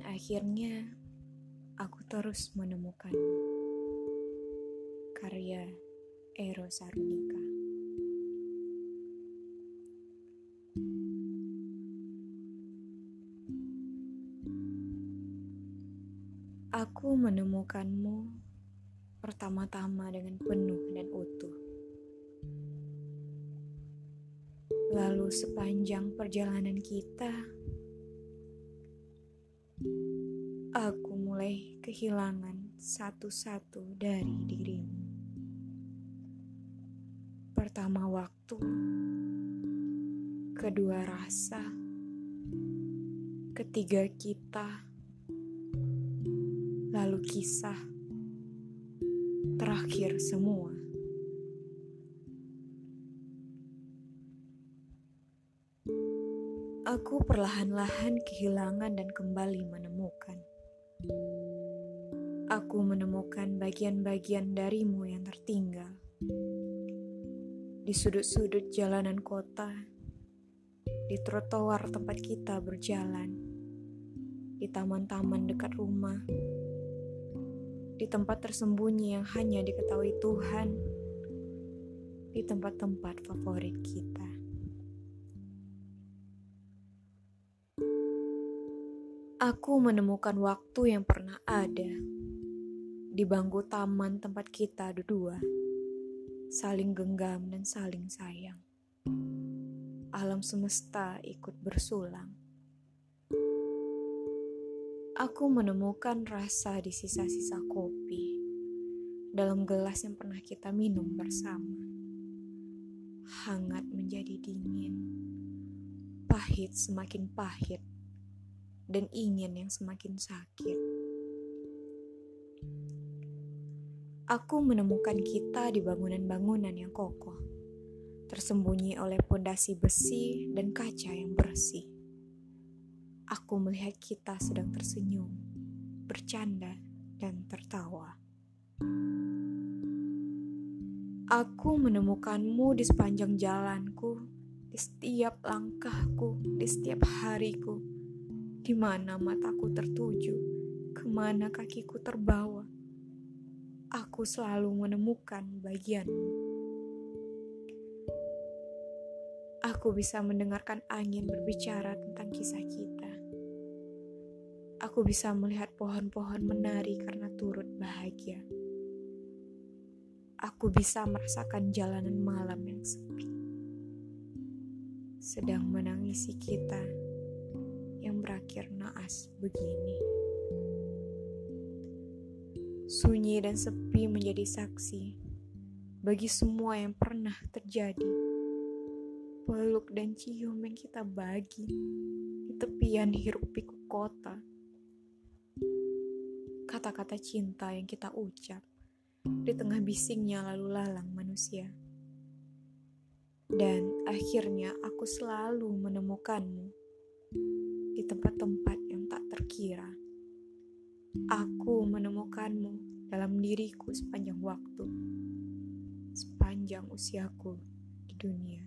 Akhirnya, aku terus menemukan karya Eros Arunika. Aku menemukanmu pertama-tama dengan penuh dan utuh. Lalu sepanjang perjalanan kita, mulai kehilangan satu-satu dari dirimu. Pertama waktu, kedua rasa, ketiga kita, lalu kisah, terakhir semua. Aku perlahan-lahan kehilangan dan kembali menemukan. Aku menemukan bagian-bagian darimu yang tertinggal. Di sudut-sudut jalanan kota, di trotoar tempat kita berjalan, di taman-taman dekat rumah, di tempat tersembunyi yang hanya diketahui Tuhan, di tempat-tempat favorit kita. Aku menemukan waktu yang pernah ada di bangku taman tempat kita berdua, saling genggam dan saling sayang. Alam semesta ikut bersulang. Aku menemukan rasa di sisa-sisa kopi dalam gelas yang pernah kita minum bersama. Hangat menjadi dingin, pahit semakin pahit, dan ingin yang semakin sakit. Aku menemukan kita di bangunan-bangunan yang kokoh, tersembunyi oleh pondasi besi dan kaca yang bersih. Aku melihat kita sedang tersenyum, bercanda, dan tertawa. Aku menemukanmu di sepanjang jalanku, di setiap langkahku, di setiap hariku, di mana mataku tertuju, ke mana kakiku terbawa aku selalu menemukan bagianmu. Aku bisa mendengarkan angin berbicara tentang kisah kita. Aku bisa melihat pohon-pohon menari karena turut bahagia. Aku bisa merasakan jalanan malam yang sepi, sedang menangisi kita berakhir naas begini. Sunyi dan sepi menjadi saksi bagi semua yang pernah terjadi. Peluk dan cium yang kita bagi di tepian hiruk pikuk kota. Kata-kata cinta yang kita ucap di tengah bisingnya lalu lalang manusia. Dan akhirnya aku selalu menemukanmu di tempat-tempat yang tak terkira. Aku menemukanmu dalam diriku sepanjang waktu, sepanjang usiaku di dunia.